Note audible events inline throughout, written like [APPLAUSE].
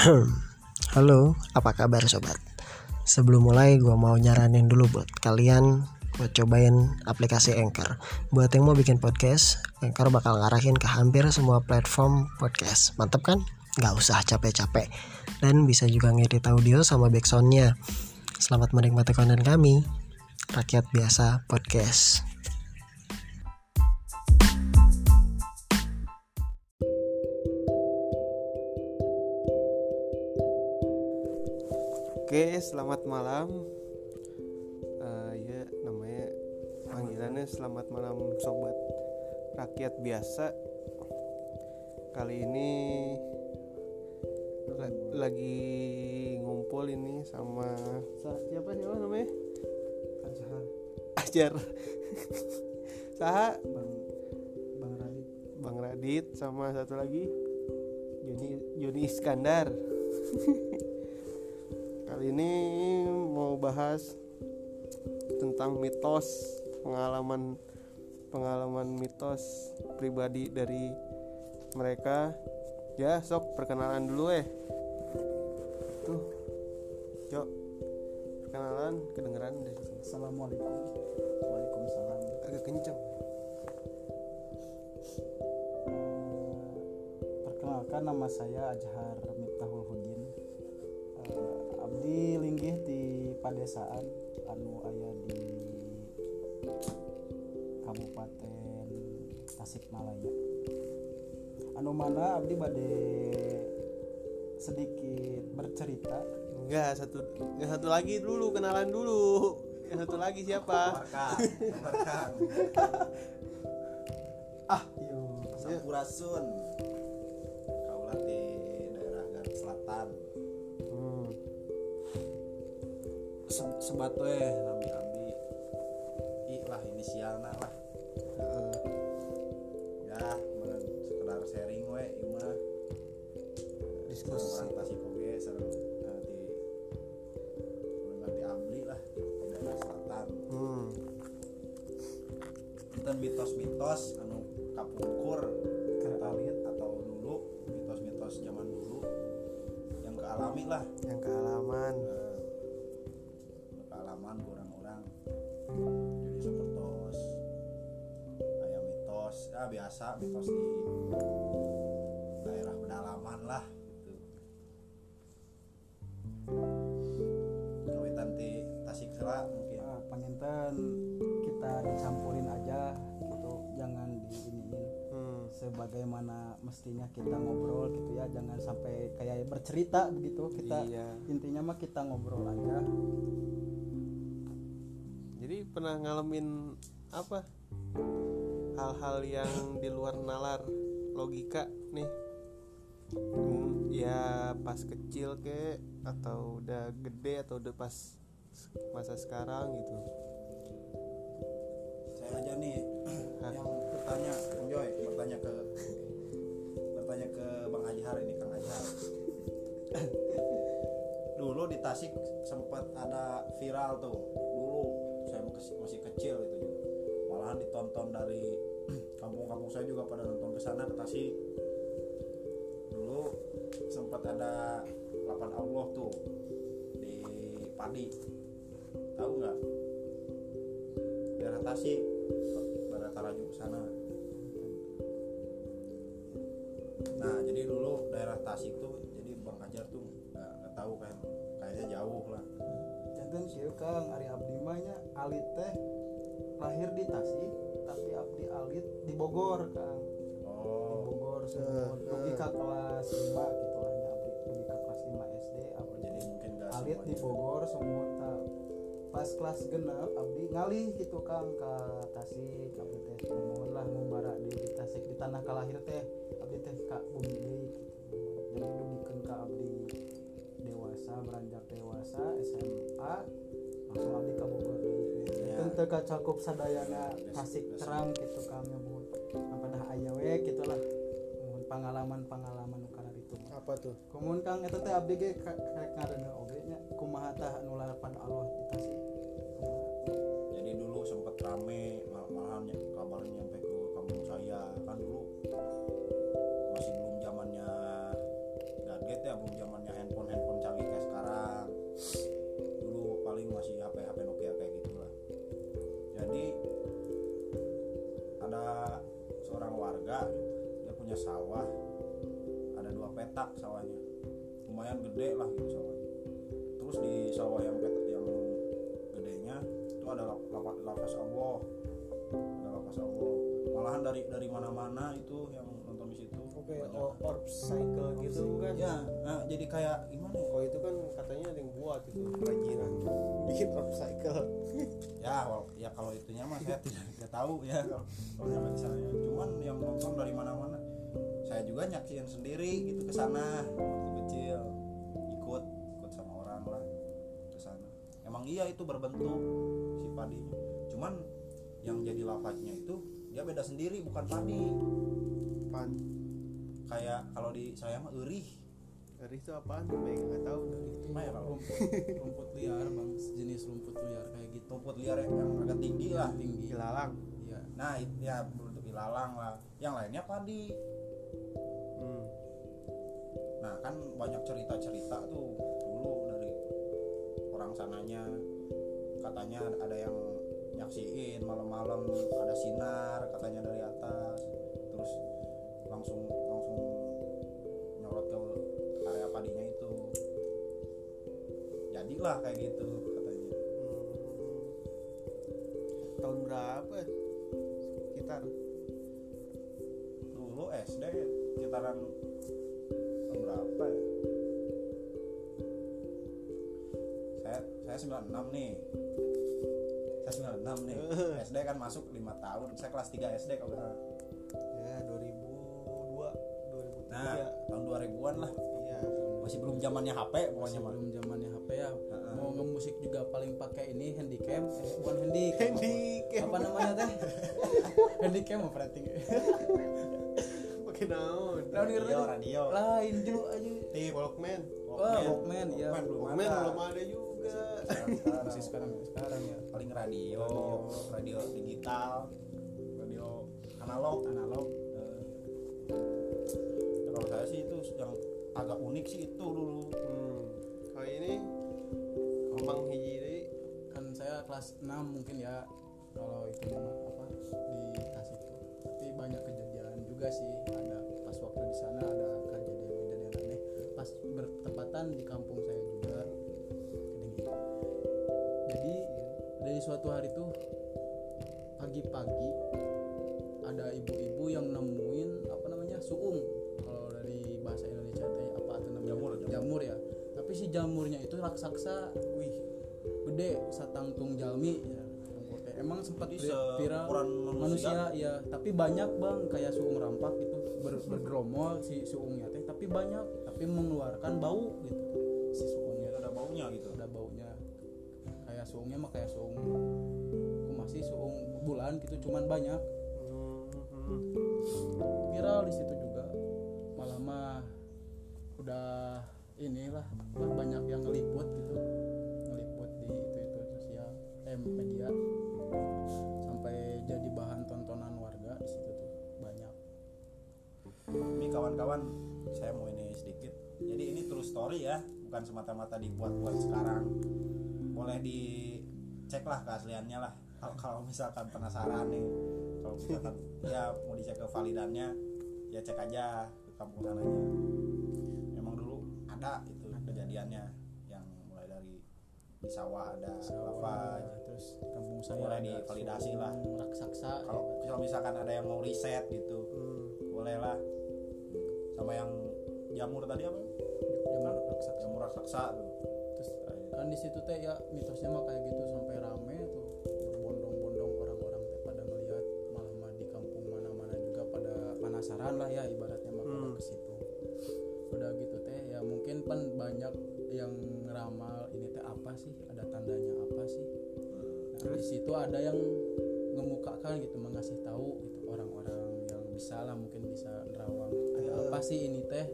[CLEARS THROAT] Halo, apa kabar sobat? Sebelum mulai gue mau nyaranin dulu buat kalian buat cobain aplikasi Anchor. Buat yang mau bikin podcast, Anchor bakal ngarahin ke hampir semua platform podcast. Mantap kan? Gak usah capek-capek. Dan bisa juga ngedit audio sama backsoundnya. Selamat menikmati konten kami. Rakyat Biasa Podcast. Selamat malam. Uh, ya, namanya panggilannya selamat malam sobat rakyat biasa. Kali ini lagi ngumpul ini sama siapa siapa namanya? Ajar. Ajar. [LAUGHS] Saha? Bang Bang Radit. Bang Radit sama satu lagi Joni Joni Iskandar. [LAUGHS] Kali ini mau bahas tentang mitos pengalaman pengalaman mitos pribadi dari mereka. Ya, sok perkenalan dulu eh. Tuh. Yuk. Perkenalan kedengeran sini. Assalamualaikum. Waalaikumsalam. Agak kenceng. Uh, perkenalkan nama saya Ajhar di padesaan anu aya di Kabupaten Tasikmalaya. Anu mana abdi bade sedikit bercerita Enggak, satu yang satu lagi dulu kenalan dulu. Yang satu lagi siapa? ah yo Sampurasun Se- Sebat biasa mitos di daerah pedalaman lah gitu. Kawitan ti tasik sela mungkin. Ah, panginten kita dicampurin aja gitu. Jangan diiniin. Hmm. sebagaimana mestinya kita ngobrol gitu ya. Jangan sampai kayak bercerita begitu. Kita Iya. intinya mah kita ngobrol aja. Jadi pernah ngalamin apa? Hal-hal yang di luar nalar logika nih. Hmm, ya pas kecil ke atau udah gede atau udah pas masa sekarang gitu. saya aja nih Hah? yang bertanya Bang Joy bertanya ke bertanya ke Bang Ajhar ini Kang Ajhar dulu di Tasik sempat ada viral tuh dulu saya masih masih kecil itu malahan ditonton dari kampung-kampung saya juga pada nonton ke sana ke Tasik. Dulu sempat ada lapan Allah tuh di Padi tahu nggak? Daerah Tasik daerah Taraju ke sana. Nah jadi dulu daerah Tasik tuh jadi Bang Ajar tuh nggak tahu kan kayaknya jauh lah. Jangan kieu Kang. Ari Abdi mah alit teh lahir di Tasik tapi Abdi alit di Bogor Kang. Di oh. Bogor semua dugi ka kelas 5 gitu lah Abdi dugi ka kelas 5 SD Abdi jadi mungkin alit di. Bogor semua tak pas kelas genep abdi ngalih gitu kang ke Tasik. Abdi teh nuhun lah ngumbara di, di Tasik di tanah kalahir teh. Abdi teh ka bumi deui gitu. Jadi dugikeun ka abdi dewasa beranjak dewasa SMA langsung abdi ka Bogor. deui Ya. Itu teu kacakup sadayana Tasik des- terang gitu nya mohon pada aya we gitu lah mohon pengalaman-pengalaman nu kana ditu mah Apa tuh? Kumun kang eta teh abdi ge ka- karek ngareuneu oge nya kumaha tah Allah di Tasik. Seorang warga dia punya sawah. Ada dua petak sawahnya. Lumayan gede lah gitu sawahnya terus di sawah yang petak yang gedenya itu ada lap- lapa- lapas Allah. Ada lapas Allah. Malahan dari dari mana-mana itu yang nonton di situ Oke, banyak. or- orb cycle gitu kan. ya nah, jadi kayak gimana ya Oh itu kan katanya ada yang buat itu kerajinan [LAUGHS] bikin orb cycle. [LAUGHS] ya ya kalau itunya mah saya tidak tidak tahu ya [LAUGHS] kalau kalau nyampe di sana cuman yang nonton dari mana-mana saya juga nyaksiin sendiri gitu ke sana waktu kecil ikut ikut sama orang lah ke sana emang iya itu berbentuk si padinya cuman yang jadi lafaznya itu dia beda sendiri bukan padi Pan. Kayak kalau di saya mah urih Dari itu apaan? Mereka nggak tahu dari itu. Apa ya, Pak? rumput rumput liar bang sejenis rumput liar kayak gitu rumput liar yang agak tinggi lah tinggi Ilalang. iya nah it- ya berbentuk ilalang lah yang lainnya padi Hmm. Nah kan banyak cerita-cerita tuh dulu dari orang sananya katanya ada yang nyaksiin malam-malam ada sinar katanya dari atas terus langsung jadilah kayak gitu katanya. Hmm. Tahun berapa? Sekitar. Dulu SD sekitaran tahun berapa ya? Saya saya 96 nih. Saya 96 nih. [LAUGHS] SD kan masuk 5 tahun. Saya kelas 3 SD kalau nggak ya 2002 2003 nah tahun 2000-an lah. Iya masih belum zamannya HP pokoknya mah. sebelum ngemusik juga paling pakai ini handycam. Eh, bukan handycam. Handycam. apa namanya teh? Handycam apa berarti pakai naon? Naon radio radio? lain juga aja. Di Walkman. Walkman, iya. Walkman belum Walkman ada. belum ada juga. Sekarang- sekarang. masih sekarang sekarang ya. Paling radio radio. digital. Radio analog. analog. Ya kalau saya sih itu yang agak unik sih itu dulu. Hmm. kalau ini Emang hiji deui. kan saya kelas 6 mungkin ya kalau itu apa di Tasik tuh tapi banyak kejadian juga sih ada pas waktu di sana ada kejadian-kejadian aneh pas bertepatan di kampung saya juga Kedingin. jadi dari suatu hari tuh pagi-pagi ada ibu-ibu yang nemuin apa namanya suung kalau dari bahasa Indonesia teh apa tuh namanya Jamur, jamur. jamur ya tapi si jamurnya itu raksasa wih gede satangtung jalmi ya emang sempat viral manusia? manusia ya tapi banyak bang kayak suung rampak itu ber- bergeromol si suungnya teh tapi banyak tapi mengeluarkan bau gitu. Si suungnya ada baunya gitu. Ada baunya. Kayak suungnya mah kayak suung aku masih suung bulan gitu cuman banyak. Hmm. viral di situ juga. Malah mah udah inilah lah banyak yang ngeliput gitu. Ngeliput di itu itu sosial eh media. Sampai jadi bahan tontonan warga di situ tuh banyak. Ini kawan-kawan saya mau ini sedikit. Jadi ini true story ya bukan semata-mata dibuat-buat sekarang. Boleh dicek lah keasliannya lah. Kalau misalkan penasaran nih kalau misalkan ya mau dicek ke validannya ya cek aja ke kampung sananya ada itu kejadiannya yang mulai dari di sawah ada lava terus di kampung saya ada divalidasi lah. raksasa kalau kalau misalkan ada yang mau riset gitu Hmm. boleh lah. Sama yang jamur tadi apa? Jamur raksasa. Jamur raksasa tuh. Terus kan di situ teh ya mitosnya mah kayak gitu sampai rame tuh. Berbondong-bondong orang-orang teh pada ngelihat malah di kampung mana-mana juga pada penasaran lah ya ibaratnya pan banyak yang ngeramal ini teh apa sih? Ada tandanya apa sih? Nah, di situ ada yang ngemukakan gitu mengasih tahu gitu orang-orang yang bisa lah mungkin bisa nerawang. Ada apa sih ini teh?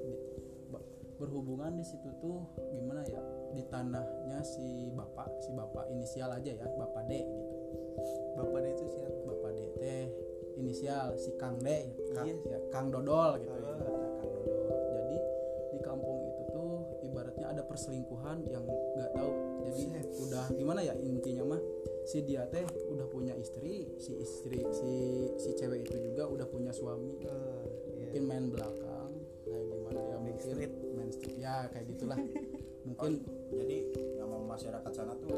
Berhubungan di situ tuh gimana ya? Di tanahnya si bapak si bapak inisial aja ya bapak D gitu. Bapak dia itu siapa? bapak D teh inisial si Kang D. Kang, Iya. ya, Kang Dodol gitu ya. Ah. Perselingkuhan yang nggak tahu. Jadi udah gimana ya intinya mah si dia teh udah punya istri si istri si si cewek itu juga udah punya suami. Ah, iya. mungkin main belakang kayak gimana ya mungkin Backstreet. main street. Ya kayak gitulah. [LAUGHS] Mungkin jadi nama masyarakat sana tuh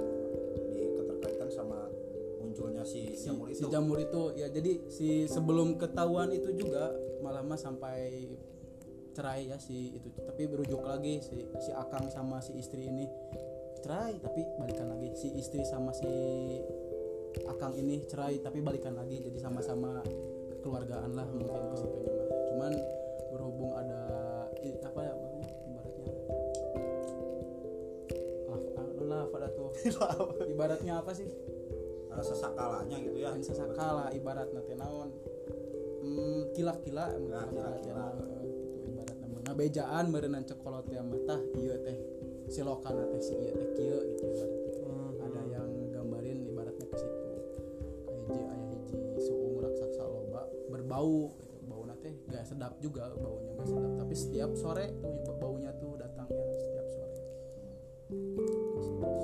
di keterkaitan sama munculnya si si, jamur si itu jamur itu. Ya jadi si sebelum ketahuan itu juga malah mah sampai cerai ya si itu. Tapi berujuk lagi si si akang sama si istri ini. Cerai tapi balikan lagi. Si istri sama si akang ini cerai tapi balikan lagi. Jadi sama-sama kekeluargaan lah mungkin ke situnya mah cuman berhubung ada i- apa ya ibaratnya? Lah ah, lah pada tuh. [LAUGHS] Ibaratnya apa sih? Ada sesakalanya gitu ya. Yang sasakala ibarat nanti naon? Hmm, kila-kila Nah, kila-kila ngabejaan merenang cekolot ya mata iya teh si lokal teh si iya teh kieu gitu ibaratnya. Hmm. ada yang gambarin ibaratnya ke situ. Hiji aya hiji suung raksasa loba berbau gitu. bau teh gak sedap juga baunya gak sedap. Tapi setiap sore tuh baunya tuh datangnya setiap sore.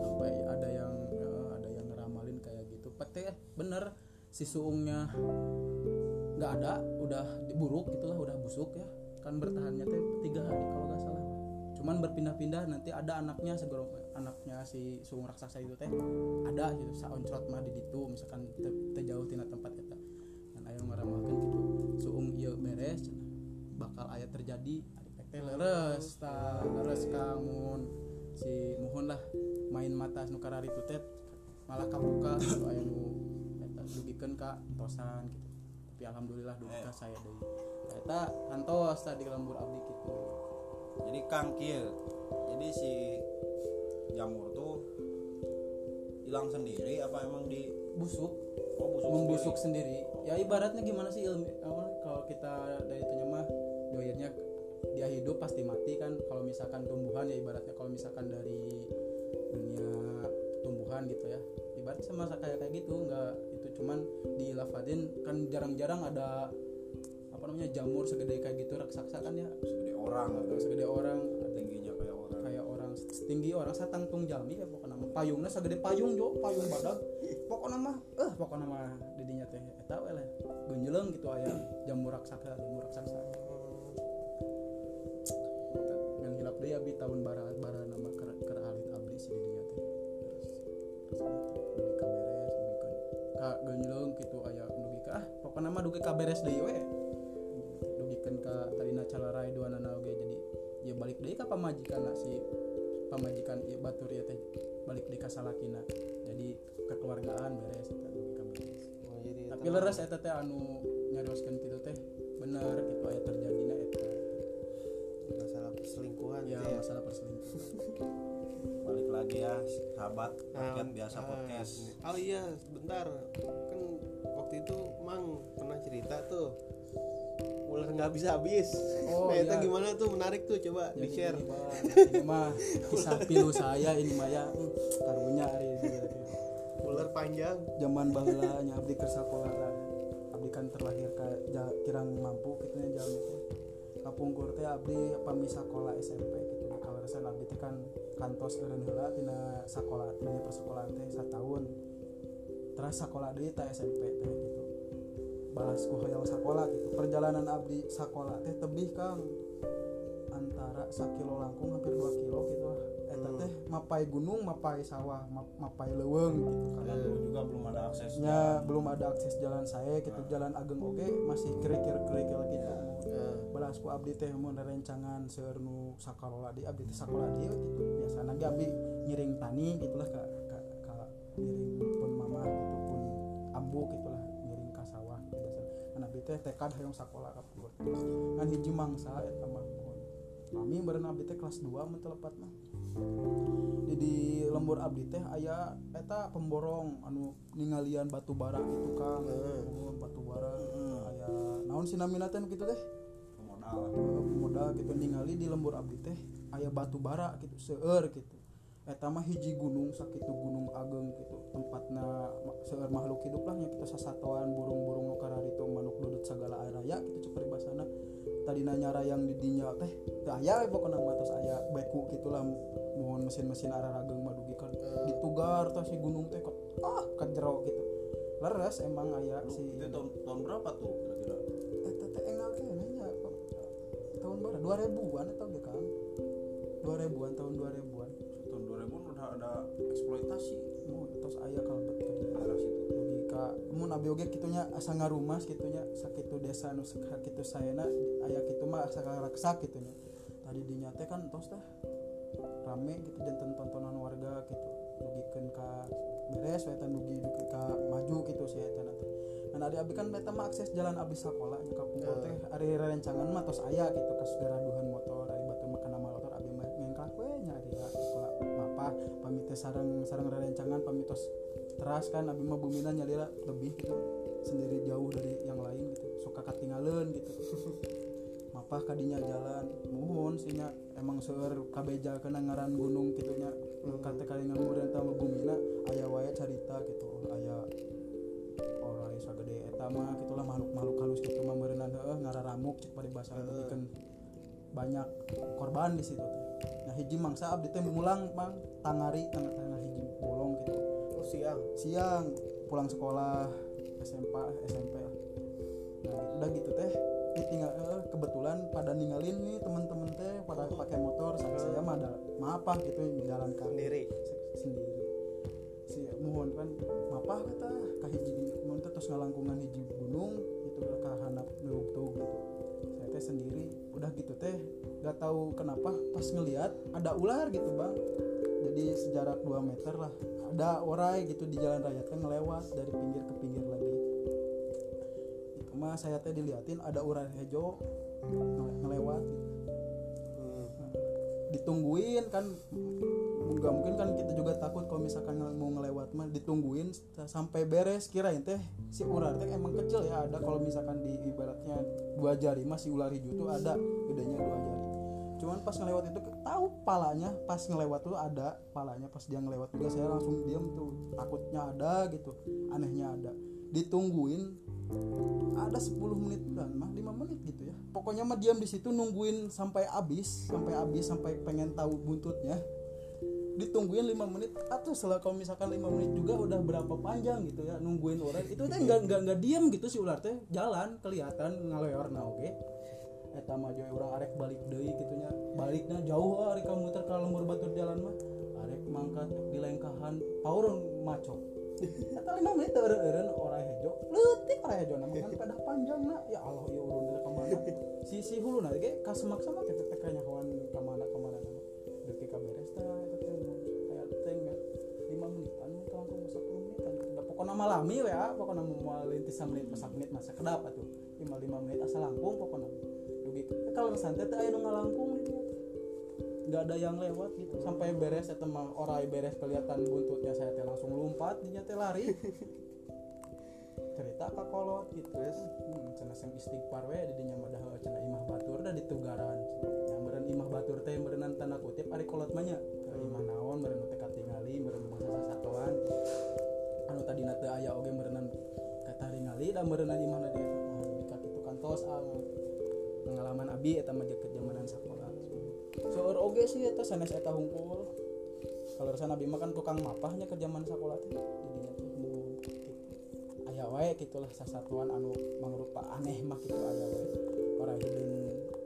Sampai ada yang eh, ada yang ngeramalin kayak gitu. Pete bener si suungnya nggak ada udah buruk gitulah udah busuk. ya kan bertahannya teh tiga hari kalau nggak salah. Cuman berpindah-pindah nanti ada anaknya segera anaknya si suung raksasa itu teh ada gitu saoncrot mah di ditu misalkan te- teu jauh tina tempat kita. Dan ayo ngaramalkeun gitu. Suung ieu beres bakal aya terjadi teh leres ta leres kamun si muhun lah main mata nu karari itu teh malah kabuka gitu aya nu eta dugikeun ka entosan gitu tapi alhamdulillah dugi ka saya deui eta kantos tadi lembur abdi gitu. Jadi kang kieu jadi si jamur tuh hilang sendiri apa emang di busuk. Oh busuk membusuk sendiri. ya ibaratnya gimana sih ilmu apa, kalau kita dari itunya mah doyernya dia hidup pasti mati kan. Kalau misalkan tumbuhan ya ibaratnya kalau misalkan dari dunia tumbuhan gitu ya ibaratnya sama kayak kayak gitu nggak itu cuman di Lavadin kan jarang-jarang ada apa namanya jamur segede kayak gitu raksasa kan ya. Segede orang. Atau segede orang tingginya kayak orang. kayak orang setinggi orang satangtung jalmi ya pokoknya mah payungnya segede payung jo. Payung badak. Pokoknya mah eh pokoknya mah didinya teh eta we lah. Genjeleng gitu aya jamur raksasa jamur raksasa. Dan hilap deui abdi tahun bara bara nama ka genjeleng gitu aya dugi ka ah pokoknya mah dugi ka beres deui we. Dugikeun ka talina calarai dua nana oge jadi ya balik deui ka pamajikan si pamajikan ieu batur ieu teh balik deui ka salakina. Jadi kekeluargaan beres eta dugi beres. Oh, jadi tapi leres eta teh anu nyarioskeun kitu teh bener gitu aya terjadina eta. Masalah perselingkuhan ya ya. masalah perselingkuhan lagi ya sahabat Nah, rakyat biasa ah, podcast Oh iya, sebentar. Kan waktu itu Mang pernah cerita tuh ular nggak bisa habis. Oh, [LAUGHS] nah, itu iya. gimana tuh menarik tuh coba di Jadi share. ini mah, ini mah kisah [LAUGHS] pilu saya ini mah ya hmm, karunya hari ini Ular panjang. zaman baheula nya abdi keur sakola kan. abdi kan terlahir ka ja, kirang mampu kitu nya jam itu kapungkur teh abdi pami sakola SMP gitu di kawasan abdi teh kan kantos eureun heula tina sakola tina persekolahan teh satahun terus sakola deui ta SMP teh gitu. Balas ku hoyong sakola gitu. Perjalanan abdi sakola teh tebih kang. Antara sakilo langkung hampir 2 kilo gitu lah. Eta teh mapai gunung mapai sawah map- mapai leuweung gitu. Kan karena dulu juga belum ada aksesnya nya belum ada akses jalan saya gitu. Jalan ageng oge masih kerikil kerikil gitu Nah, belas ku abdi teh mun rencangan seueur nu sakola di abdi teh sakola di gitu. Biasana ge abdi ngiring tani gitulah ka ka, ka ngiring pun mama gitu pun ambu gitulah ngiring ka sawah gitu biasa kan abdi teh tekad hayong sakola ka Bogor kan hiji mangsa eta mah kami beureun abdi teh kelas 2 mun teu lepat mah. Di, di lembur abdi teh aya eta pemborong anu ningalian batu bara gitu kang. Mun batu bara aya naon sinamina teh nu kitu teh? pemodal modal gitu ningali di lembur abdi teh aya batu bara gitu seueur gitu. Eta mah hiji gunung sakitu gunung ageng gitu tempatna ma- seueur makhluk hidup lah nya kita sasatoan burung-burung nu kararitu manuk dudut sagala raya gitu ceperi basana tadi nyara yang di dinya teh teu aya we pokona mah tos aya beku gitulah mohon mesin-mesin ararageng mah dugi kan ditugar tah si gunung teh ka ah ke jero gitu. Leres emang aya Lu, si itu tahun tahun berapa tuh 2000-an atau ge Kang. 2000-an tahun 2000-an tahun 2000 udah ada eksploitasi. Mau terus aya kalebet ke dieu daerah situ. Logika. Mun abi oge kitunya asa ngarumas kitunya sakitu desa nu sakitu sayana aya kitu mah asa ngaraksa kitunya. Tadi dinya teh kan tos teh rame gitu jantan tontonan warga gitu. Nugikeun ka beres teh nugi ka maju gitu si teh dan ari abi kan eta mah akses jalan abi sakola nya ka kumpul teh. Ari rencangan mah tos aya gitu ka segaraduhan motor. Ari batu mah kana motor abi mah ngengkak we nya lah gitu lah apa pamit teh sareng sareng rencangan pamit tos teras kan. Abi mah bumina nyalira lebih gitu sendiri jauh dari yang lain gitu. Suka katinggalan gitu. [LAUGHS] Mapah kadinya jalan. Muhun sinya emang seueur kabeja kena ngaran gunung gitunya kata kali ngamureun tama bumina aya wae carita gitu. Aya orang sagede eta mah gitulah makhluk-makhluk halus gitu mah meureunna heueuh ngararamuk cek bari basa bikin banyak korban di situ. Teh. Nah hiji mangsa abdi teh mulang bang. Tangari tangga tangga hiji bolong gitu. Oh siang? Siang pulang sekolah SMP SMP nah gitu, udah gitu teh ditinggal eh, kebetulan pada ninggalin nih teman-teman teh pada pakai motor saya saya mah ada maaf gitu menjalankan sendiri? Se- sendiri. Si mohon kan mapah kata ka hiji mohon teh terus ngalangkungan hiji gunung itu ka handap nurutug gitu. Saya teh sendiri udah gitu teh gak tahu kenapa pas ngelihat ada ular gitu bang. Jadi sejarak 2 meter lah. Ada orai gitu di jalan raya teh ngelewat dari pinggir ke pinggir lagi. Itu mah saya teh diliatin ada ular hijau nge- ngelewat gitu. Hmm. ditungguin kan nggak mungkin kan kita juga takut kalau misalkan mau ngelewat mah ditungguin sa- sampai beres. Kirain teh si ular teh emang kecil ya ada kalau misalkan di ibaratnya dua jari mah si ular hijau tuh ada gedenya dua jari. Cuman pas ngelewat itu tahu palanya pas ngelewat tuh ada palanya pas dia ngelewat juga saya langsung diam tuh takutnya ada gitu anehnya ada. Ditungguin ada 10 menit dan mah 5 menit gitu ya. Pokoknya mah diam di situ nungguin sampai habis sampai habis sampai pengen tahu buntutnya ditungguin 5 menit. Atau setelah kalau misalkan 5 menit juga udah berapa panjang gitu ya nungguin orang itu teh nggak nggak nggak diam gitu si ular teh. Jalan kelihatan ngaleor. Nah oke. Eta mah joy urang arek balik deui gitunya baliknya jauh ah, arek muter ka lembur batur jalan mah. Arek mangkat di lengkahan paurun maco [LAUGHS] eta lima menit teu eureun orang hejo. Leutik orang hejo nama kan pada panjang na ya Allah ya urun dari ke mana si si hulu na ge kasemak sama kita teh kanyahoan ka mana ka mana nama. Deuk ka beres teh malami ya pokona moal lintis menit masak menit masa kedap atuh. Lima lima menit asal langkung pokona dugi kalau santai teh aya nu ngalangkung teh nggak ada yang lewat gitu. Sampai beres ya teman orai beres kelihatan buntutnya saya teh langsung lompat dinya teh lari. Cerita ke kolot gitu. Terus? hmm, cenah istighfar we di dinya mah dah cenah imah batur da ditugaran. Nyamberan imah batur teh berenang tanda kutip ari kolot mah nya. Ke imah naon meureun teh katingali meureun mangsa sasatoan anu tadi teh aya oge meureun kata ringali da meureun di mana dia? Oh, di kaki itu kantos ah pengalaman abi eta mah ke sekolah seueur oge sih eta sanes eta hungkul. Kalau sana abi mah kan tukang mapahnya ke zaman sekolah teh. Jadinya teh nu gitu aya wae gitulah sasatuan anu mangrupa aneh mah gitu aya wae. Orang hidung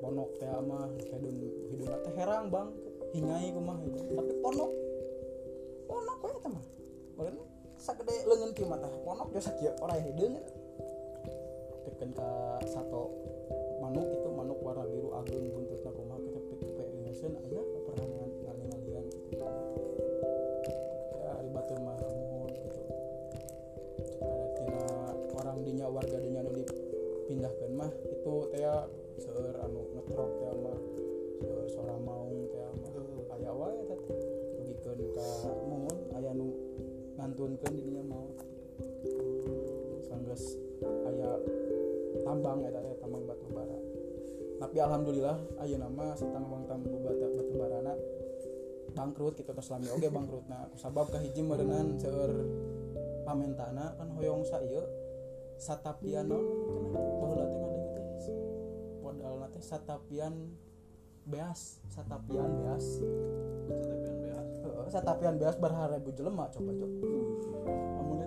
ponok teh mah hidung hidung teh herang bang. Hingai hidung tapi ponok. Ponok wae eta mah Leungeun kieu mah tah ponok jasa kieu orang eta teken ka satu manuk itu manuk warna biru agung buntutna kumaha kita pipi ingeuskeun aya pernah ngali ngalian gitu. Ya di batur mah mohon gitu. Ada tina orang dinya warga dinya nu dipindahkeun mah itu teh seueur anu ngetrok teh mah seueur suara maung teh mah aya wae ngantunkeun di dinya maut sanggeus aya tambang eta teh tambang batu bara tapi alhamdulillah ayeuna mah si tambang tambang batu batu barana bangkrut gitu terus lami. Oge bangkrut nah sabab kahiji meureunnan seueur pamentana kan hoyong sa ieu satapian naon cenah baheula teh ngadenge teh modalna teh satapian beas satapian beas Satapian beas berharibu jelema coba coba. Amun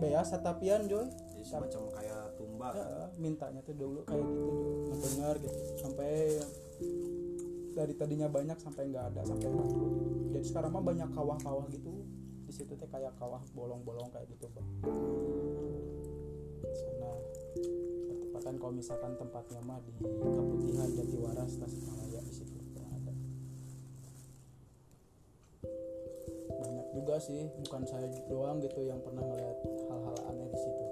beas satapian joy jadi semacam kayak tumba Ya, mintanya tuh dulu kayak gitu Joy. ngedengar gitu. Sampai dari tadinya banyak sampai nggak ada sampai bangkrut jadi sekarang mah banyak kawah-kawah gitu. Di situ teh kayak kawah bolong-bolong kayak gitu bang. Sana pertempatan kalau misalkan tempatnya mah di Kaputihan Jatiwaras Tasikmalaya juga sih bukan saya doang gitu yang pernah melihat hal-hal aneh di situ.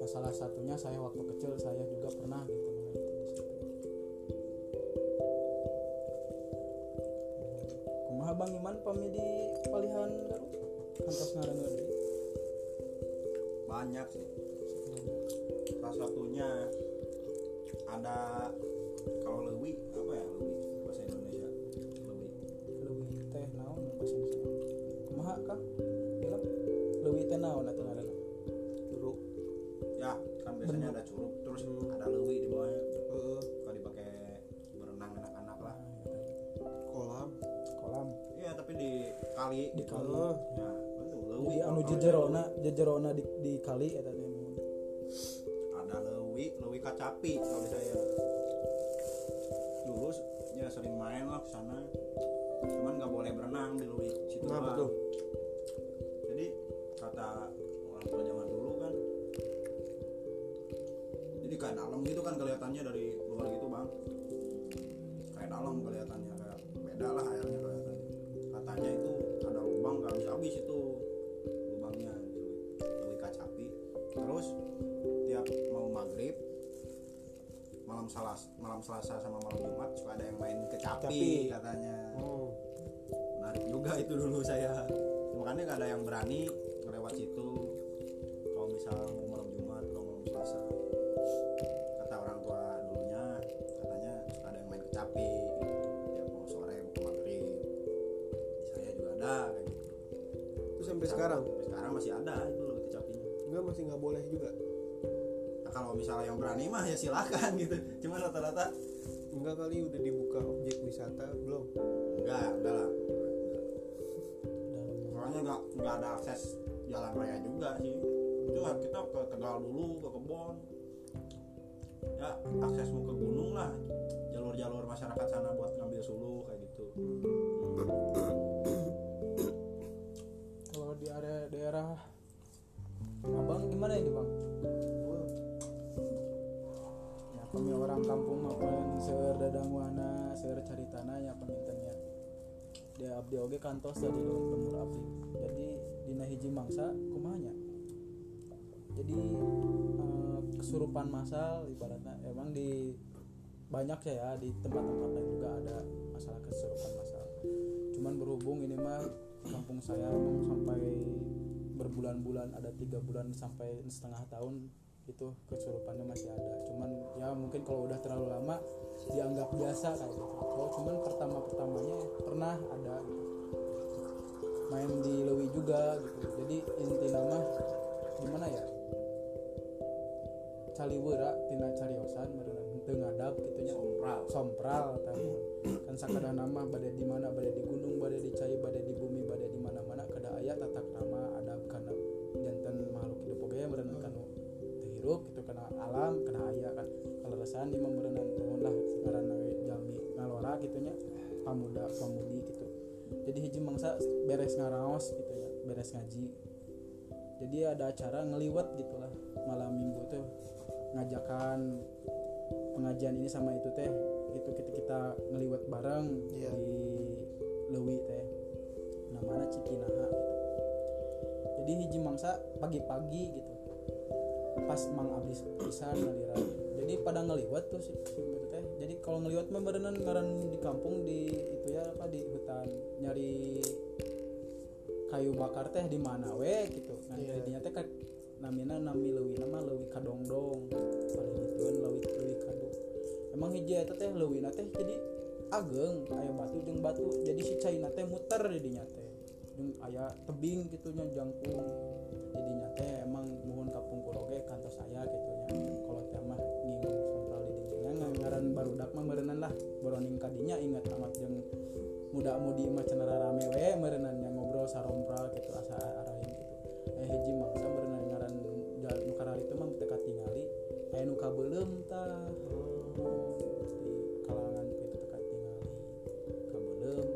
Nah, salah satunya saya waktu kecil saya juga pernah gitu. Kumaha Bang Iman pami di palihan? Kantos ngaranna deui. banyak sih salah satunya ada kalau lewi apa ya teh naon ngaranna? Curug. ya kan biasanya ada curug terus ada lewi di bawahnya Heeh. kalau dipakai berenang anak-anak lah Kolam. Kolam. iya tapi di kali Di gitu. kali. ya anu jejerona, jejerona di di kali eta teh. Berani lewat situ kalau misal mau malam jumat atau malam selasa. Kata orang tua dulunya katanya suka ada yang main kecapi tiap mau sore mau maghrib. Di saya juga ada kayak gitu. Terus sampai sekarang? Sampai sekarang masih ada itu loh kecapinya. Enggak masih nggak boleh juga. nah, kalau misalnya yang berani mah ya silakan gitu. Cuma rata-rata Enggak kali udah dibuka objek wisata belum? enggak enggak lah nggak nggak ada akses jalan raya juga sih. Itu kita ke tegal dulu ke kebon ya akses mau ke gunung lah. Jalur-jalur masyarakat sana buat ngambil suluh kayak gitu. Kalau di area daerah abang gimana ini bang? Ya kami orang kampung maupun seur dadang wana seur cari tanah ya pengintennya dia abdi oge kantos tadi lemur abdi. Jadi dina hiji mangsa kumanya jadi eh, kesurupan masal ibaratnya emang di banyak ya, ya di tempat-tempat lain juga ada masalah kesurupan masal cuman berhubung ini mah kampung saya emang sampai berbulan-bulan ada tiga bulan sampai setengah tahun itu kesurupannya masih ada. Cuman ya mungkin kalau udah terlalu lama dianggap biasa kayak gitu. Kalau cuman pertama pertamanya pernah ada gitu. Main di Lewi juga gitu. Jadi inti nama gimana ya? Caliwera tina cariosan merenang teu ngadap gitu nya sompral. Sompral kan sakada nama badai di mana? Badai di gunung badai di cai badai di bumi badai di alam kana aya kan. Kalau rasaan di mah merenang nuhun lah ngaranna we jalmi ngalora gitu nya pamuda pamudi gitu. Jadi hiji mangsa beres ngaraos gitu ya beres ngaji. Jadi ada acara ngeliwat gitulah malam minggu tuh ngajakan pengajian ini sama itu teh. Itu kita kita ngeliwat bareng Iya. di Lewi teh. Namanya Cikinaha gitu. jadi hiji mangsa pagi-pagi gitu pas mang abis pisan ngalira jadi pada ngeliwat tuh si, si itu teh. Jadi kalau ngeliwat mah beneran ngaran di kampung di itu ya apa di hutan. Nyari kayu bakar teh di mana we gitu. Nah Iya. jadinya teh kan namina nami lewi nama lewi kadongdong. Paling gitu lewi lewi kado. Emang hiji eta teh lewi teh jadi ageng aya batu jeung batu. Jadi si caina teh muter jadinya teh. Jeung aya tebing gitunya jangkung. Jadinya teh emang oke kantor saya gitu ya. Kalau tema ngimung sompral di dinginnya ngaran baru dak mah merenan lah Beroning kadinya ingat amat yang muda mudi mah cenara rame we merenan yang ngobrol sarompral gitu asa arahin gitu. Eh hiji mangsa merenan ngaran jalan nukara itu mah dekat tingali eh nuka belum ta? di kalangan itu dekat tingali kabelum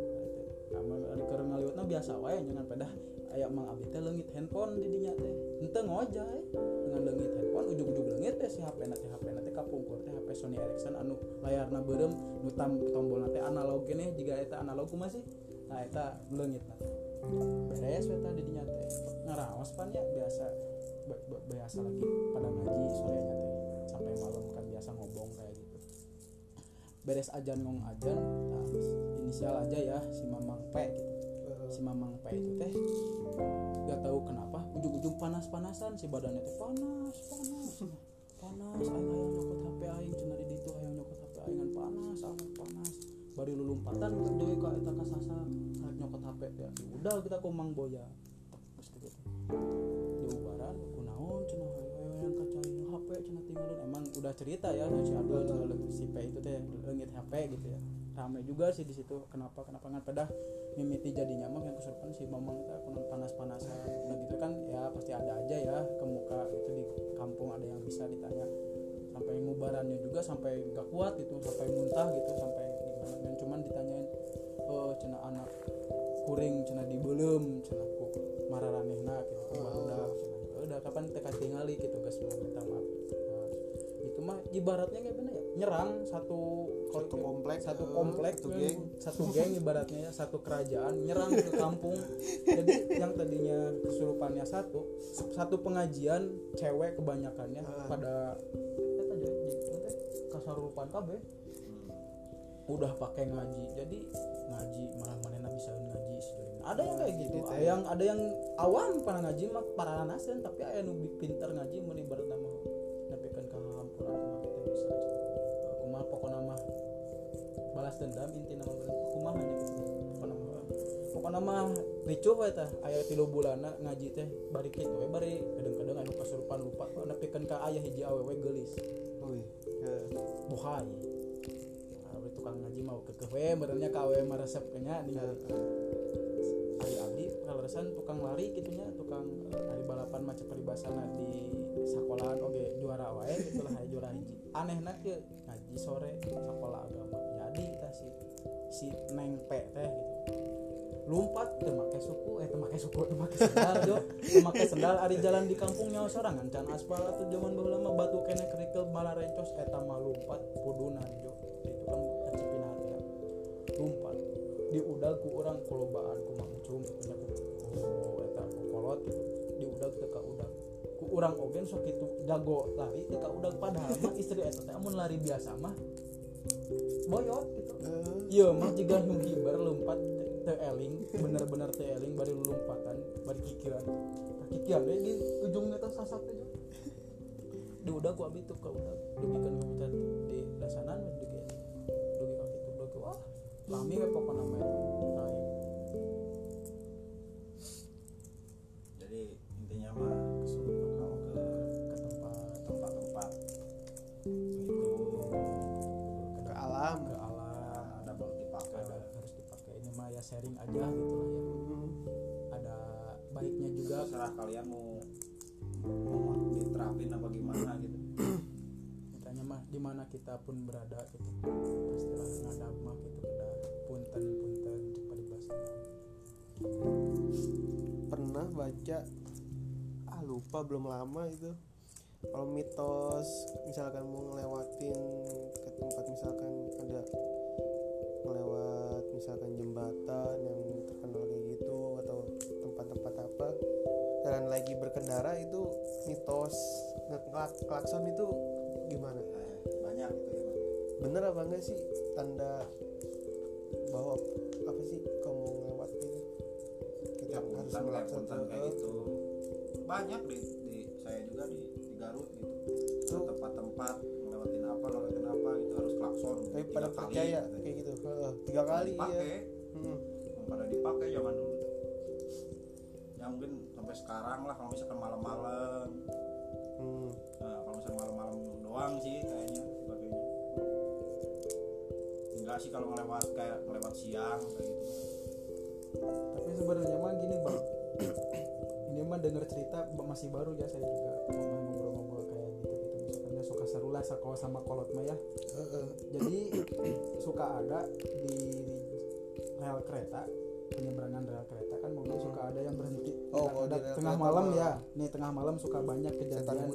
karena liwatna biasa wae jangan pada aya mang abdi teh leungit handphone di dinya teh. Henteu ngojay dengan leungit handphone ujug-ujug leungit teh si HP na teh HP na teh kapungkur teh HP Sony Ericsson. Anu layarna beureum nu tam tombolna teh analog gini jika eta analog kumaha sih? Nah eta leungit na. Teh beres eta di dinya teh. Ngaraos pan ya biasa biasa lagi pada ngaji sorenya teh. Sampai malam kan biasa ngobong kayak gitu. Beres ajan ngong ajan nah, inisial aja ya si mamang P gitu si mamang P itu teh gak tahu kenapa ujung-ujung panas-panasan si badannya teh panas panas. Panas aing nyokot HP aing cenah di ditu hayang nyokot HP aing ngan panas panas. Bari lulumpatan deui ka eta ka harap nyokot HP teh. Udah kita ke Mang Boya. Terus gitu di ubaran kunaon cenah hayang yang HP cenah tinggalin. Emang udah cerita ya si Adul si P itu teh leungit HP gitu ya rame juga sih di situ. Kenapa? Kenapa ngan pedah mimiti jadinya mah yang kesurupan si mamang itu kunan panas-panasan. Nah gitu kan ya pasti ada aja ya ke muka itu di kampung ada yang bisa ditanya. Sampai ngubarannya juga sampai nggak kuat gitu sampai muntah gitu sampai gimana. Dan cuman ditanyain oh cina anak kuring cina dibelum cina ku mararanehna gitu. Cina udah kapan teka tingali gitu guys mau minta maaf. Nah, itu mah ibaratnya kayak ya nyerang satu Satu komplek, satu eh, komplek satu eh, geng. satu geng ibaratnya ya satu kerajaan nyerang ke kampung jadi yang tadinya kesurupannya satu satu pengajian cewek kebanyakannya Ah. pada teh kasarupan kabeh udah pakai ngaji jadi ngaji malah manena bisa ngaji ada yang kayak gitu teh. ada yang ada yang awam para ngaji mah para nasen tapi aya nu pinter ngaji mun ibarat nama dendam inti nama kumaha nya gitu pokona mah ricuh we tah aya tilu bulana ngaji teh bari kitu we bari kadang-kadang anu kasurupan lupa nepikeun ka aya hiji awewe geulis. Wih, ya. bohai Abdi tukang ngaji mau ke we merenya ka awewe mah resep nya ningali Ari abdi kaleresan tukang lari gitunya tukang eh, hari balapan macam peribasana di sekolahan oge juara wae gitu lah juara hiji anehna kieu ngaji sore sekolah agama jadi tah si si neng P teh gitu lumpat teu suku eh teu suku teu make sendal jo sendal ari jalan di kampung nyawa sorangan aspal atuh zaman baheula mah batu kene kerikil bala rencos eta mah lumpat kudunan jo itu kan kacipin hati ya di udag ku orang kolobaan ku mangcung punya ku ku eta ku kolot gitu di udag teu ka urang ogen sok itu jago lari teu ka udag padahal mah istri eta teh amun lari biasa mah boyot gitu Eh, Iya, mah jika nu hibar lompat teu eling, bener-bener teu eling bari lompatan, bari kikiran. Kikiran deh di ujungnya teh sasak teh. Di udah ku abi tuh ka udah dugikeun ka di dasanan dugi dugi ka kitu dugi wah lami we pokona mah sharing aja gitu lah ya. Hmm. ada baiknya juga. Terserah kalian mau mau diterapin apa gimana gitu. Makanya mah di mana kita pun berada gitu. Pastilah ngadap mah gitu udah punten punten cepat dibahas pernah baca ah lupa belum lama itu. Kalau mitos misalkan mau ngelewatin ke tempat misalkan itu mitos ngeklak klakson itu gimana? Eh, banyak gitu ya bener apa enggak sih tanda bahwa apa sih kamu ngelewat gitu? Kita ya harus punten kayak gitu. Banyak di, di saya juga di, di Garut gitu. Ada tempat-tempat ngelewatin apa ngelewatin apa gitu harus klakson. Tapi pada kali, percaya gitu. kayak gitu. Heeh, tiga kali dipakai. Ya Hmm. pada dipakai zaman dulu. Ya mungkin sampai sekarang lah kalau misalkan malam-malam. Hmm. nah, kalau misalkan malam-malam doang sih kayaknya sebagainya. Enggak sih kalau ngelewat kayak ngelewat siang kayak gitu. Tapi sebenarnya mah gini bang. [COUGHS] Ini mah denger cerita masih baru ya saya juga mau ngobrol-ngobrol kayak gitu gitu misalkan ya suka kalau sama kolot mah ya. Heeh. jadi [COUGHS] suka ada di rel kereta penyeberangan rel kereta suka ada yang berhenti. Oh, Ada- kalau ada tengah malam ya. Nih tengah malam suka banyak kejadian.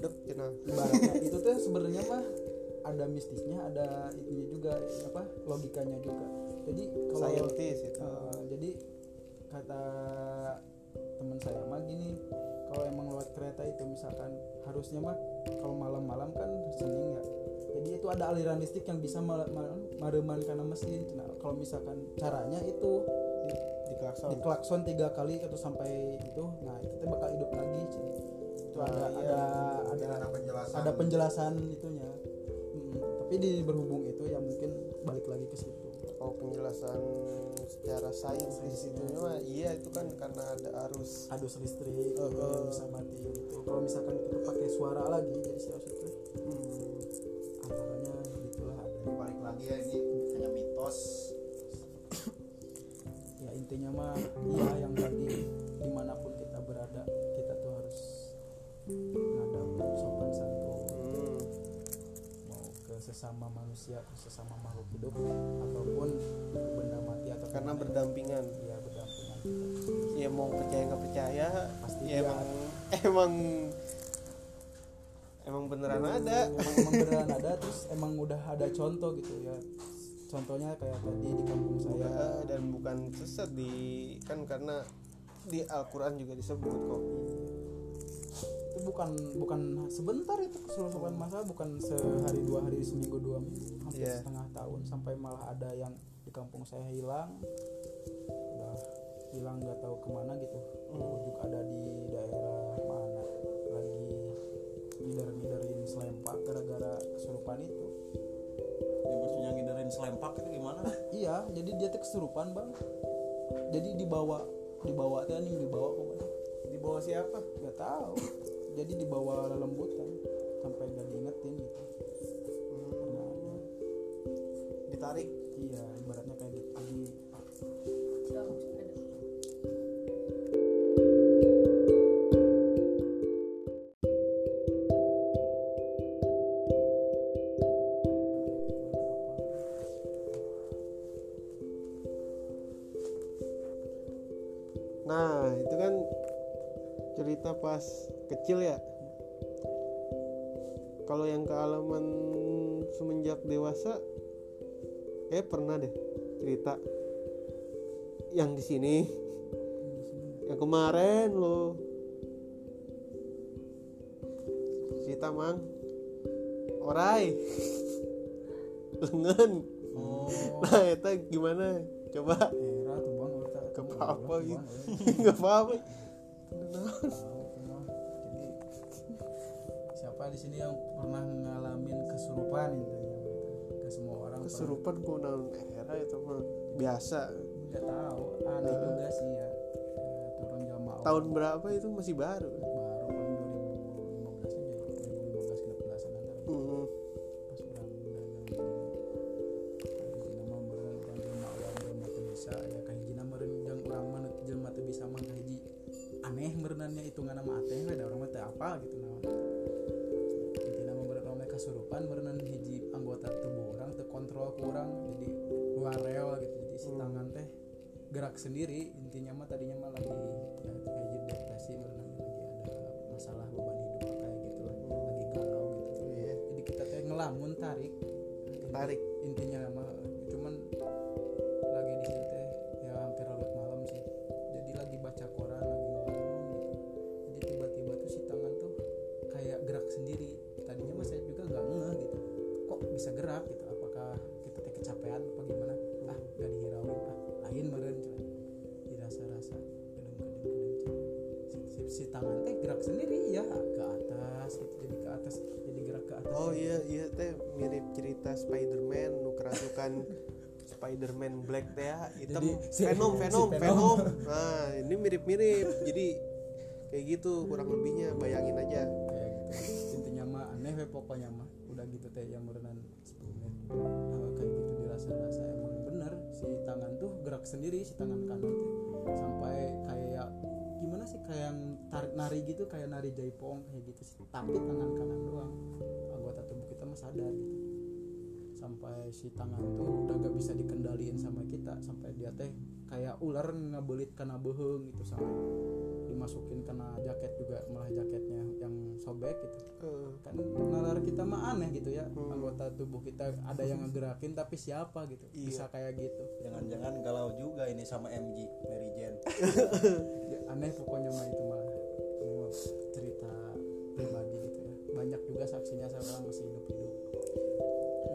ibaratnya itu tuh sebenarnya mah ada mistisnya ada itunya juga apa logikanya juga. Jadi kalau saintis itu. Uh, jadi kata teman saya mah gini kalau emang lewat kereta itu misalkan harusnya mah kalau malam-malam kan sening ya. Jadi itu ada aliran listrik yang bisa ma- ma- mareman karena mesin. Nah, kalau misalkan caranya itu klakson. Diklakson tiga kali atau sampai itu nah itu teh bakal hidup lagi itu Ah, ada iya. ada ada ada penjelasan. ada penjelasan itunya. Mm, tapi di berhubung itu ya mungkin balik lagi ke situ. Oh penjelasan secara sains di situ. mah iya itu kan karena ada arus. Adus listrik yang eh. bisa mati gitu. Kalau misalkan kita pakai suara lagi jadi si hidup ataupun benda mati atau karena gimana. berdampingan. Iya berdampingan. Ya mau percaya nggak percaya Pasti ya dia- emang [LAUGHS] emang emang beneran ada. emang, emang beneran ada terus emang udah ada contoh gitu ya. Contohnya kayak tadi di kampung saya. Dan bukan sesat di kan karena di Al-Quran juga disebut kok bukan bukan sebentar itu keseluruhan masa bukan sehari dua hari seminggu dua minggu hampir Iya. setengah tahun sampai malah ada yang di kampung saya hilang. Udah hilang nggak tahu ke mana gitu. Ujuk ada di daerah mana lagi. Ngider ngiderin selempak gara-gara kesurupan itu. Yang maksudnya ngiderin selempak itu gimana? Iya jadi dia tuh kesurupan bang. Jadi dibawa dibawa teh nih dibawa ke mana? Di bawah siapa? Nggak tahu jadi dibawa lembutan sampai nggak diingetin gitu. Pernah ada ditarik? Iya ibaratnya kayak gitu. Jadi nah itu kan cerita pas kecil ya. Kalau yang kealaman semenjak dewasa kayak pernah deh cerita. Yang di sini. Yang kemarin lo. Cerita mang. Orai. [LAUGHS] Lengan. Oh. Nah itu gimana? Coba. Era tuh bang apa-apa gitu. Nggak [LAUGHS] apa-apa kesurupan intinya gitu. Ke semua orang kesurupan kunaon era itu mah biasa. Nggak tahu aneh juga sih ya, Ya, turun jamaah tahun berapa itu masih baru sendiri intinya mah tadinya mah lagi ya hiji depresi meureun lagi ada masalah beban hidup kayak gitu lah lagi galau gitu. Iya. Jadi kita teh ngelamun tarik. Tarik si- Venom si Venom Venom. Venom. [LAUGHS] Nah ini mirip-mirip. Jadi kayak gitu kurang lebihnya. Bayangin aja. Gitu intinya mah aneh we pokoknya mah. Udah gitu teh yang merenan 10 menit Eh, kayak gitu dirasa-rasa. Emang bener si tangan tuh gerak sendiri si tangan kanan tuh. Sampai kayak gimana sih kayak tarik nari gitu kayak nari jaipong kayak gitu sih. Tapi tangan kanan doang. Anggota tubuh kita mah sadar sampai si tangan tuh udah gak bisa dikendaliin sama kita. Sampai dia teh kayak ular ngabelit kena beheng gitu sampai dimasukin kena jaket juga malah jaketnya yang sobek gitu. Eh, kan nalar kita mah aneh gitu ya Hmm. anggota tubuh kita ada yang ngegerakin tapi siapa gitu Iya. bisa kayak gitu. Jangan-jangan galau juga ini sama MG Mary Jane. Ya, aneh pokoknya mah itu mah. Cerita pribadi gitu ya. Banyak juga saksinya hidup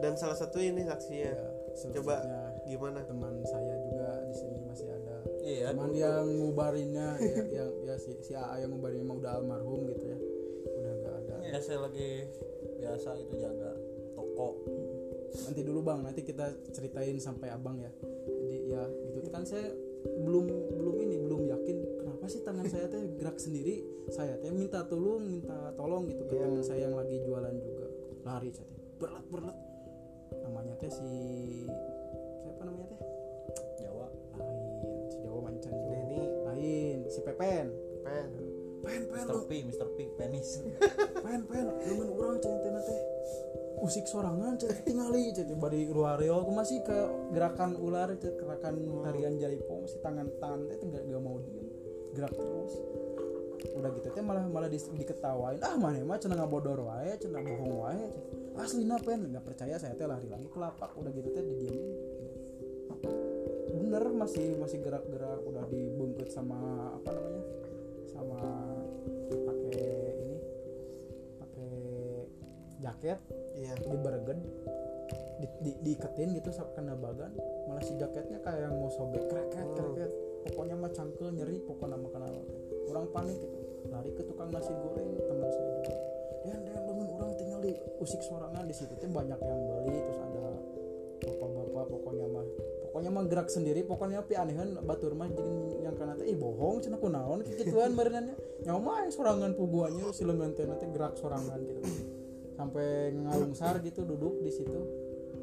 dan salah satu ini saksinya. Ya Coba. gimana? teman saya juga di sini masih ada. Iya. Cuman yang ngubarinnya ya, yang ya si, si AA yang ngubarinnya mah udah almarhum gitu ya. Udah gak ada. Ya saya lagi biasa itu jaga toko. Nanti dulu bang. Nanti kita ceritain sampai abang ya. Jadi ya gitu. Kan saya belum belum ini belum yakin kenapa sih tangan saya teh gerak sendiri. Saya teh minta tolong minta tolong gitu ke Iya. teman saya yang lagi jualan juga. Lari saya teh. Berlet berlet namanya teh si siapa namanya teh? Jawa. Lain si Jawa mancan Denny. Lain si Pepen. Pen pen pen Mr. P Mr. P penis. Pen pen dengan orang centena teh usik sorangan cek tingali cek bari ruareo aku masih kayak gerakan ular cek gerakan tarian jaipo masih tangan tangan teh nggak nggak mau diem. Gerak terus. Udah gitu teh malah malah di, diketawain. Ah mana mah cenah ngabodor wae cenah bohong wae cek. Aslina pen. Nggak percaya saya teh lari lagi ke lapak. Udah gitu teh didiemin. Bener masih masih gerak-gerak. Udah dibungkut sama apa namanya sama pakai ini pakai jaket. Iya. Dibergen di, di, diiketin gitu kena bagan. Malah si jaketnya kayak yang mau sobek kreket kreket. Pokoknya mah cangkel nyeri pokoknya mah kenal orang panik gitu. Lari ke tukang nasi goreng teman saya juga dan dan bangun orang tinggal di usik sorangan di situ banyak yang beli terus ada bapak-bapak pokoknya mah pokoknya mah gerak sendiri pokoknya tapi anehan batur mah jadi yang kana teh ih bohong cenah kunaon kegituan merenannya nyawa mah sorangan puguannya si lengan teh gerak sorangan gitu. Sampai ngalungsar gitu duduk di situ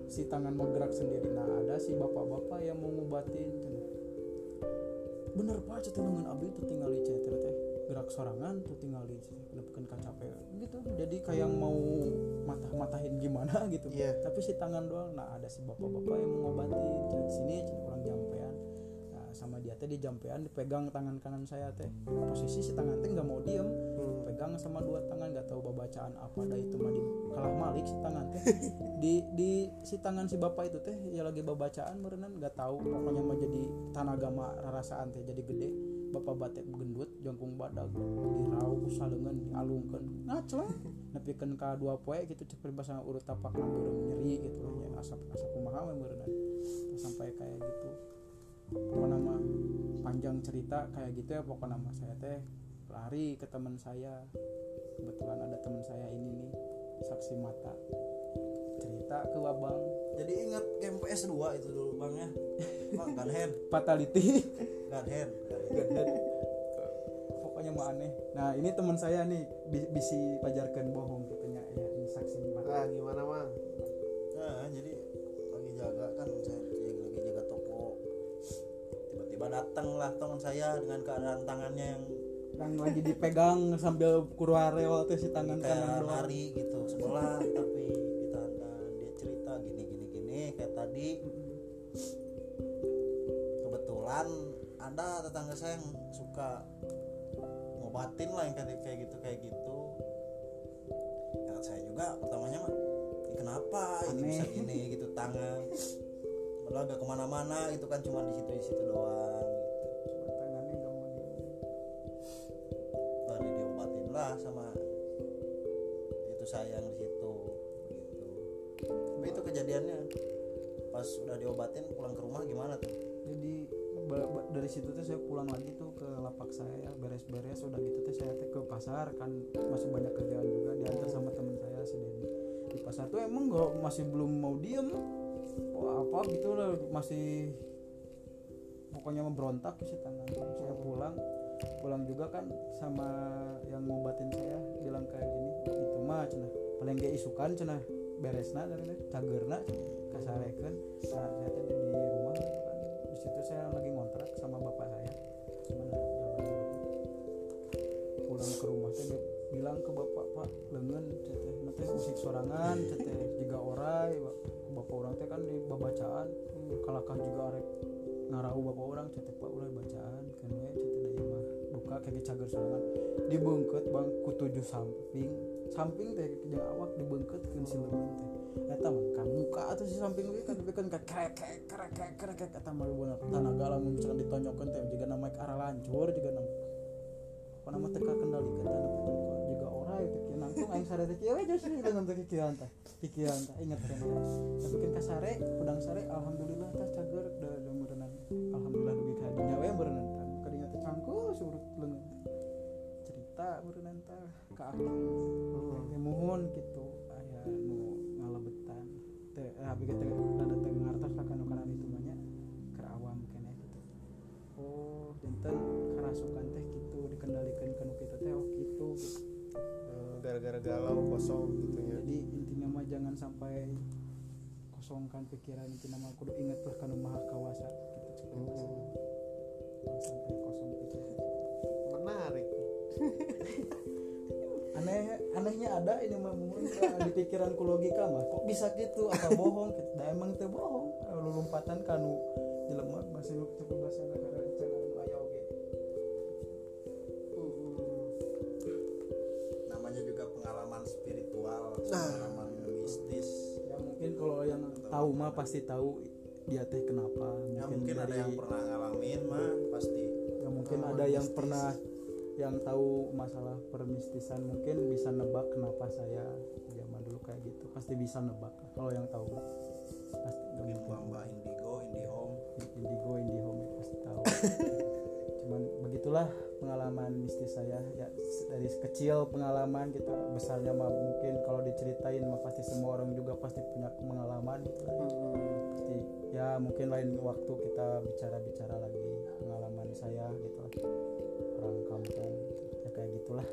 si tangan mau gerak sendiri. Nah ada si bapak-bapak yang mau ngobatin bener pak cetin lengan abdi tuh tinggal di ceter teh gerak sorangan tuh tinggal di bukan kacape. Gitu jadi kayak mau matah-matahin gimana [LAUGHS] gitu. Iya. tapi si tangan doang nah ada si bapak-bapak yang mau ngobatin cenah di sini cenah kurang jampean. Nah sama dia teh di jampean dipegang tangan kanan saya teh. Posisi si tangan teh nggak mau diem. Hmm. pegang sama dua tangan nggak tahu babacaan apa dah itu mah di kalah malik si tangan teh. [LAUGHS] Di di si tangan si bapak itu teh ya lagi babacaan merenan nggak tahu pokoknya mah jadi tanagama rarasaan teh jadi gede bapak batek gendut jangkung badag dirau salengan dialungkan ngaco nepikeun ka dua poe gitu cek peribahasa urut tapak beureum nyeri gitu ya asap asap kumaha we meureunan sampai kayak gitu. Pokoknya mah panjang cerita kayak gitu ya pokoknya mah saya teh lari ke teman saya. Kebetulan ada teman saya ini nih saksi mata cerita ke abang jadi ingat game PS2 itu dulu bang ya? Bang gun hand fatality. Gun hand pokoknya mah aneh. Nah ini teman saya nih bi- bisi pajarkan bohong katanya. Ya ini saksi mata ah gimana mang nah jadi lagi jaga kan saya lagi, jaga toko. Tiba-tiba datang lah teman saya dengan keadaan tangannya yang yang lagi dipegang sambil kurwareo teh si tangan kanan lari gitu sebelah ada tetangga saya yang suka ngobatin lah yang kayak kayak gitu kayak gitu. Ya saya juga pertamanya mah "Ini kenapa ini bisa gini? Gitu tangan padahal gak ke mana-mana itu kan cuma di situ di situ doang gitu. Tangannya nggak mau di diobatin lah sama itu sayang di situ gitu. Tapi itu kejadiannya pas udah diobatin pulang ke rumah gimana tuh? Jadi dari situ tuh saya pulang lagi tuh ke lapak saya beres-beres udah gitu tuh saya ke pasar kan masih banyak kerjaan juga diantar sama teman saya si Denny di pasar tuh emang nggak masih belum mau diem Wah, apa gitu lah masih pokoknya memberontak sih tangan. Saya pulang pulang juga kan sama yang ngobatin saya bilang kayak gini itu mah cenah paling gak isukan cenah beresna dari cagerna kasareken nah saya di rumah kan di situ saya lagi ngontrak sama bapak saya. Cuman pulang ke rumah dia bilang ke bapak pak lengan teteh nanti usik sorangan teteh jika orai ba- bapak orang teh kan di babacaan kalakah juga arek ngarahu bapak orang cetek pak ulah bacaan kan we cetek da ieu mah duka kayak cager sorangan. Dibengket bang ku tujuh samping samping teh jeung awak dibengket ke si eta mah ka muka atuh si samping we kan tapi kan ka krek krek krek krek krek krek. Eta mah bener tanaga lamun misalkan ditonjokkeun teh juga nama arah lancur juga nama apa nama teh tapi kan kok juga orai teh kieu nangtung aing sare teh kieu we geus dengan teh kikieuan teh pikiran teh. Inget kan tapi kan ka sare udang sare alhamdulillah tah cager da da meureunang alhamdulillah dugi ka dinya we meureunang kan kadinya teh cangkul surut leungeun. Cerita meureunang teh ka aku Hmm. Ya, mohon gitu teh eh, teh rada ngartos lah kanu kana itu banyak. Keur awam keneh gitu. Oh janten karasukan teh gitu dikendalikan kanu kita teh oh gitu, gitu. Eh, gara-gara galau kosong gitu ya. Jadi intinya mah jangan sampai kosongkan pikiran intinya mah kudu inget lah kanu maha kawasa gitu Hmm. Sampai kosong pikiran. Menarik [LAUGHS] aneh anehnya ada ini mah mungkin di pikiranku logika mah. Kok bisa gitu? Apa bohong? Gitu. Da emang teu bohong. Lu lompatan kanu jelema masih lu teu bahasa negara cenah anu aya oge. Namanya juga pengalaman spiritual Nah. pengalaman mistis. Ya mungkin kalau yang tahu mah pasti tahu dia teh kenapa. Ya mungkin ada dari- yang pernah ngalamin mah pasti. Ya mungkin ada yang mistis. pernah yang tahu masalah permistisan mungkin bisa nebak kenapa saya zaman dulu kayak gitu. Pasti bisa nebak kalau yang tahu. Pasti mungkin mbak indigo indihome indigo indihome ya pasti tahu. [LAUGHS] Cuman begitulah pengalaman mistis saya ya dari kecil pengalaman gitu besarnya mah mungkin kalau diceritain mah pasti semua orang juga pasti punya pengalaman. Gitu lah. pasti ya mungkin lain waktu kita bicara-bicara lagi pengalaman saya gitu orang kampung ya kayak gitulah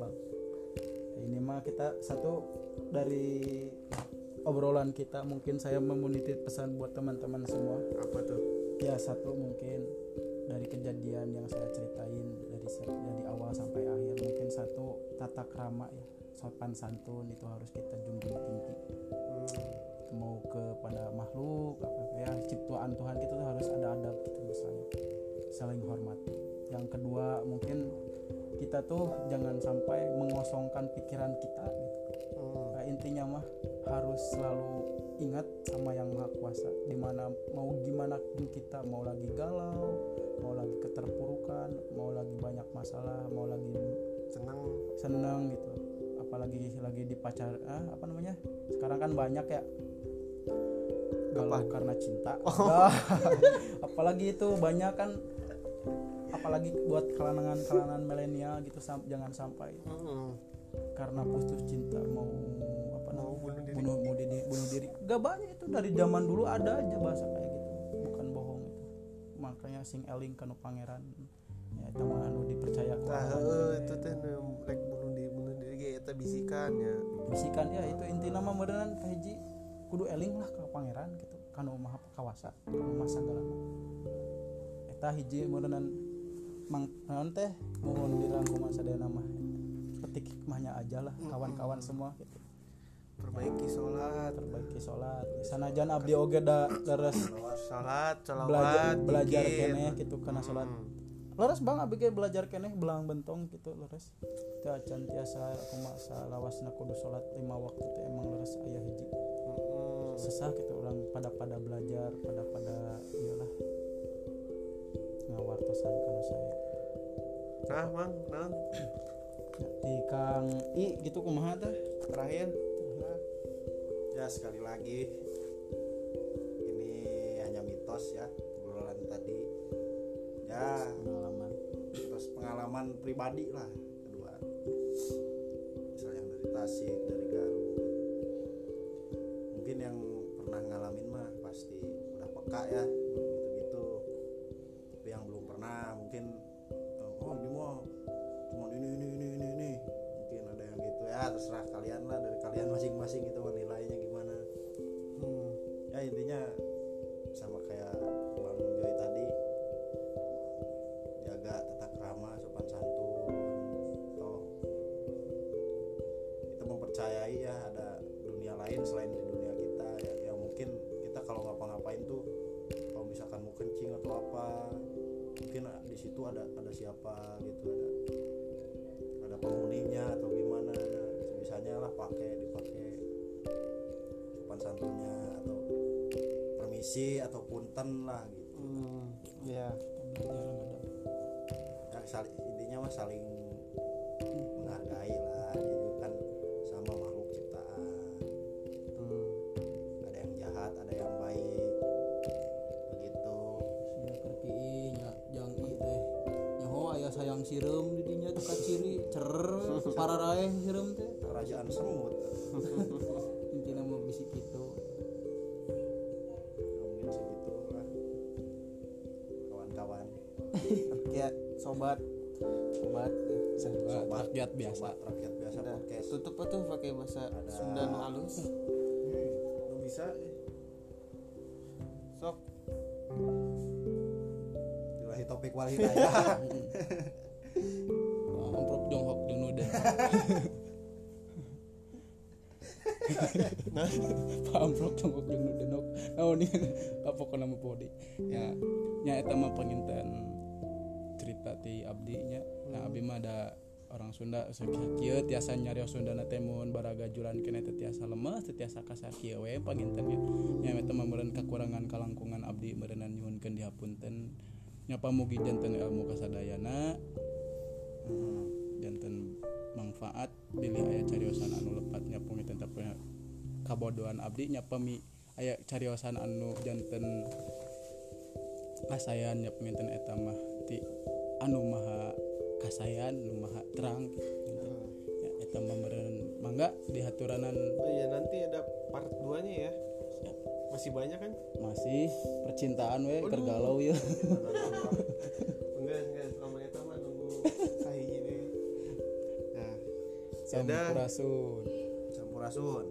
bang. Ini mah kita satu dari obrolan kita mungkin saya memunitip pesan buat teman-teman semua. Apa tuh? Ya satu mungkin dari kejadian yang saya ceritain dari dari awal sampai akhir mungkin satu tata krama ya sopan santun itu harus kita junjung tinggi. Hmm. mau kepada makhluk apa ya ciptaan Tuhan kita tuh harus ada adab gitu misalnya saling hormati yang kedua mungkin kita tuh jangan sampai mengosongkan pikiran kita gitu. Hmm. Nah, intinya mah harus selalu ingat sama yang maha kuasa. Di mana mau gimana pun kita mau lagi galau mau lagi keterpurukan mau lagi banyak masalah mau lagi senang. seneng gitu. Apalagi lagi di pacar ah, apa namanya? Sekarang kan banyak ya. Galau karena cinta. Dah. [LAUGHS] apalagi itu banyak kan apalagi buat kalangan-kalangan milenial gitu sam- jangan sampai. Hmm. karena putus cinta mau apa Mau namanya bunuh diri. bunuh bunuh diri bunuh diri. Gak banyak itu dari zaman dulu ada aja bahasa kayak gitu. Bukan bohong itu. Makanya sing eling kanu pangeran ya itu mah anu dipercaya ke Tah, orang. heueuh, itu teh rek bunuh diri bunuh diri ge eta bisikan ya. Bisikan ya itu inti nama meureunnan kahiji kudu eling lah ke pangeran gitu. Kanu maha kawasa kanu maha sagala eta hiji meureunnan mang naon teh mohon dirangkuman sadayana mah petik hikmahnya aja lah kawan-kawan semua gitu. Perbaiki sholat. Perbaiki sholat. Sanajan abdi oge da leres sholat belajar sholawat belajar zikir. keneh gitu karena sholat. Leres bang abdi belajar keneh belang bentong gitu leres. Teu acan tiasa kumaha lawasna kudu sholat lima waktu teh emang leres aya hiji. Sesah gitu orang pada pada belajar pada pada iyalah ngawartosan kanu saya nah mang naon Ya, di Kang I gitu kumaha teh terakhir? Ya sekali lagi. Ini hanya mitos ya obrolan tadi. Ya pengalaman. terus pengalaman pribadi lah kedua. Misalnya yang dari Tasik dari Garut. Mungkin yang pernah ngalamin mah pasti udah peka ya saling menghargai lah jadi kan. Sama makhluk ciptaan. Hmm. ada yang jahat ada yang baik. Begitu. Sudah kerti nya jang i teh nyaho aya sayang sireum di dinya teh kaciri cer pararaeh sireum teh. Kerajaan semut. [LAUGHS] Intina mah bisi kitu Ya, mungkin segitu lah. Kawan-kawan. [LAUGHS] Ya sobat sobat sobat. rakyat biasa. Sobat rakyat biasa Udah, podcast. tutup apa tuh pakai bahasa Ada. Sunda nu halus? Lu bisa eh. sok. Bilahi topik wal hidayah [LAUGHS] [LAUGHS] amprok jonghok jeung nuden [LAUGHS] Pak amprok jonghok jeung nuden nok. Naon ieu apa kana mah podi? Ya nya eta mah penginten cerita ti abdi nya nah abdi mah ada orang Sunda kieu tiasa nyarios Sunda na teh mun baraga juran teh tiasa lemes tiasa kasar kieu we panginten nya eta meureun kakurangan kalangkungan abdi meureunan nyuhunkeun dihapunten nya pamugi janten ilmu kasadayana Hmm. janten manfaat pilih aya cariosan anu lepatnya pengiten tapi kabodohan abdi nya pemi aya cariosan anu janten kasayan nya pengiten eta mah ti anu maha kasayan anu maha terang gitu. ya eta mangga dihaturanan oh iya nanti ada part 2 nya ya. Masih banyak kan? Masih percintaan we kergalau ya [LAUGHS] enggak enggak selama itu mah nunggu kahiji deh. Nah sampurasun Sampurasun.